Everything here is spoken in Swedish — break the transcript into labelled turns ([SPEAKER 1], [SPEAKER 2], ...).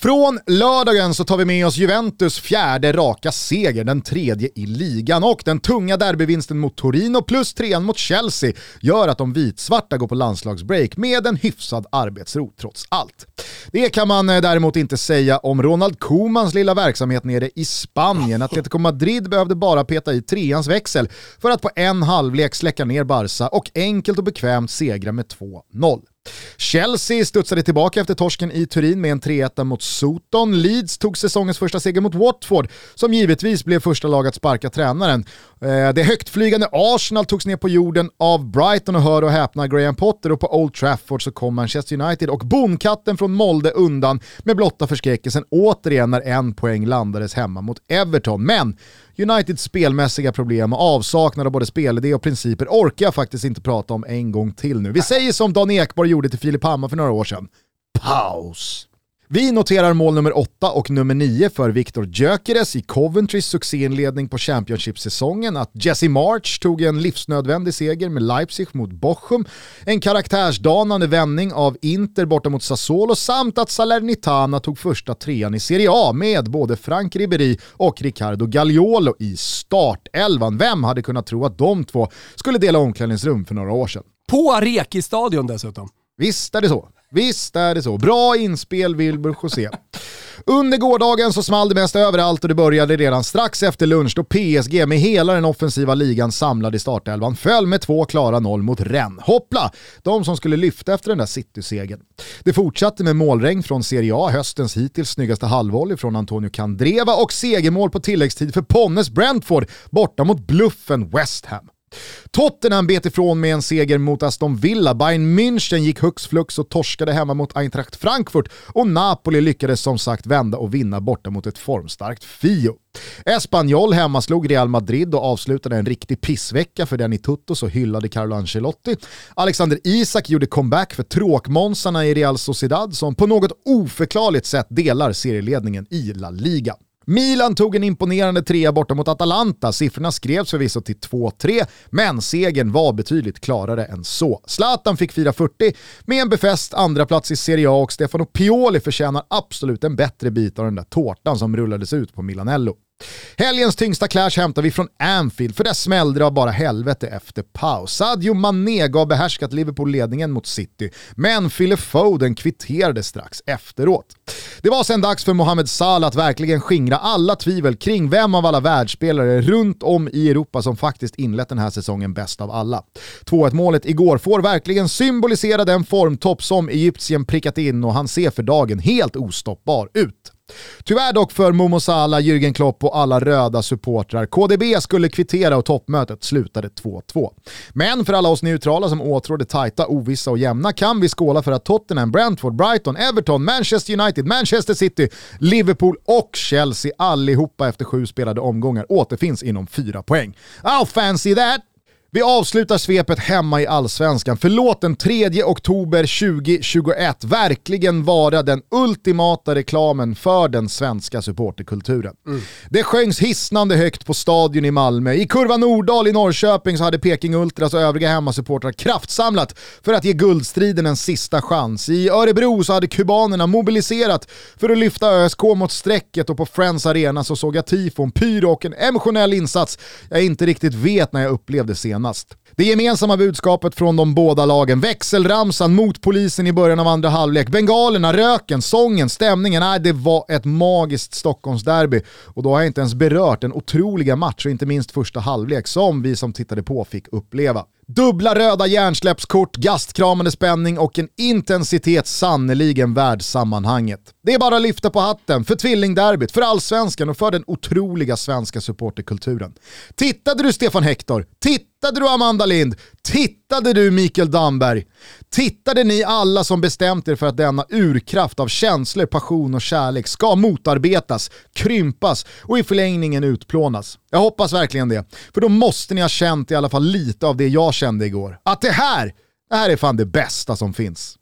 [SPEAKER 1] Från lördagen så tar vi med oss Juventus fjärde raka seger, den tredje i ligan och den tunga derbyvinsten mot Torino plus trean mot Chelsea gör att de vitsvarta går på landslagsbreak med en hyfsad arbetsro trots allt. Det kan man eh, däremot inte säga om Ronald Komans lilla verksamhet nere i Spanien. Atletico Madrid behövde bara peta i treans växel för att på en halvlek släcka ner Barca och enkelt och bekvämt segra med 2-0. Chelsea studsade tillbaka efter torsken i Turin med en 3-1 mot Soton. Leeds tog säsongens första seger mot Watford, som givetvis blev första lag att sparka tränaren. Eh, det högtflygande Arsenal togs ner på jorden av Brighton och hör och häpna Graham Potter och på Old Trafford så kom Manchester United och bonkatten från Molde undan med blotta förskräckelsen återigen när en poäng landades hemma mot Everton. Men Uniteds spelmässiga problem och avsaknad av både spelidé och principer orkar jag faktiskt inte prata om en gång till nu. Vi säger som Dan Ekborg gjorde till Filip Hammar för några år sedan. Paus! Vi noterar mål nummer 8 och nummer 9 för Viktor Gyökeres i Coventrys succéinledning på Championship-säsongen, att Jesse March tog en livsnödvändig seger med Leipzig mot Bochum, en karaktärsdanande vändning av Inter borta mot Sassuolo samt att Salernitana tog första trean i Serie A med både Frank Ribéry och Riccardo Gagliolo i startelvan. Vem hade kunnat tro att de två skulle dela omklädningsrum för några år sedan?
[SPEAKER 2] På Areki-stadion dessutom.
[SPEAKER 1] Visst är det så. Visst är det så. Bra inspel Wilbur José. Under gårdagen så small det mest överallt och det började redan strax efter lunch då PSG med hela den offensiva ligan samlad i startelvan föll med två klara noll mot Rennes. Hoppla! De som skulle lyfta efter den där City-segern. Det fortsatte med målregn från Serie A, höstens hittills snyggaste halvvolley från Antonio Candreva och segermål på tilläggstid för Ponnes Brentford borta mot bluffen West Ham. Tottenham bet ifrån med en seger mot Aston Villa, Bayern München gick hux flux och torskade hemma mot Eintracht Frankfurt och Napoli lyckades som sagt vända och vinna borta mot ett formstarkt Fio. Espanyol hemma slog Real Madrid och avslutade en riktig pissvecka för den i Tutto så hyllade Carlo Ancelotti. Alexander Isak gjorde comeback för tråkmånsarna i Real Sociedad som på något oförklarligt sätt delar serieledningen i La Liga. Milan tog en imponerande trea borta mot Atalanta. Siffrorna skrevs förvisso till 2-3, men segern var betydligt klarare än så. Zlatan fick fira 40 med en befäst andra plats i Serie A och Stefano Pioli förtjänar absolut en bättre bit av den där tårtan som rullades ut på Milanello. Helgens tyngsta clash hämtar vi från Anfield, för där smällde det av bara helvete efter paus. Sadio Mané gav behärskat Liverpool ledningen mot City, men Phil Foden kvitterade strax efteråt. Det var sen dags för Mohamed Salah att verkligen skingra alla tvivel kring vem av alla världsspelare runt om i Europa som faktiskt inlett den här säsongen bäst av alla. 2-1 målet igår får verkligen symbolisera den formtopp som Egyptien prickat in och han ser för dagen helt ostoppbar ut. Tyvärr dock för Momo Salah, Jürgen Klopp och alla röda supportrar. KDB skulle kvittera och toppmötet slutade 2-2. Men för alla oss neutrala som åtrår det tajta, ovissa och jämna kan vi skåla för att Tottenham, Brentford, Brighton, Everton, Manchester United, Manchester City, Liverpool och Chelsea allihopa efter sju spelade omgångar återfinns inom fyra poäng. I'll fancy that! Vi avslutar svepet hemma i Allsvenskan. För låt den 3 oktober 2021 verkligen vara den ultimata reklamen för den svenska supporterkulturen. Mm. Det sjöngs hisnande högt på Stadion i Malmö. I Kurva Nordahl i Norrköping så hade Peking Ultras och övriga hemmasupportrar kraftsamlat för att ge guldstriden en sista chans. I Örebro så hade kubanerna mobiliserat för att lyfta ÖSK mot strecket och på Friends Arena så såg jag tifon, pyro och en emotionell insats jag inte riktigt vet när jag upplevde senast närmast. Det gemensamma budskapet från de båda lagen, växelramsan mot polisen i början av andra halvlek, bengalerna, röken, sången, stämningen, nej det var ett magiskt Stockholmsderby. Och då har jag inte ens berört den otroliga match och inte minst första halvlek som vi som tittade på fick uppleva. Dubbla röda hjärnsläppskort, gastkramande spänning och en intensitet sannoliken värd sammanhanget. Det är bara att lyfta på hatten för tvillingderbyt, för allsvenskan och för den otroliga svenska supporterkulturen. Tittade du Stefan Hector? Tittade du Amanda Lind? Tittade du Mikael Damberg? Tittade ni alla som bestämt er för att denna urkraft av känslor, passion och kärlek ska motarbetas, krympas och i förlängningen utplånas? Jag hoppas verkligen det, för då måste ni ha känt i alla fall lite av det jag kände igår. Att det här, det här är fan det bästa som finns.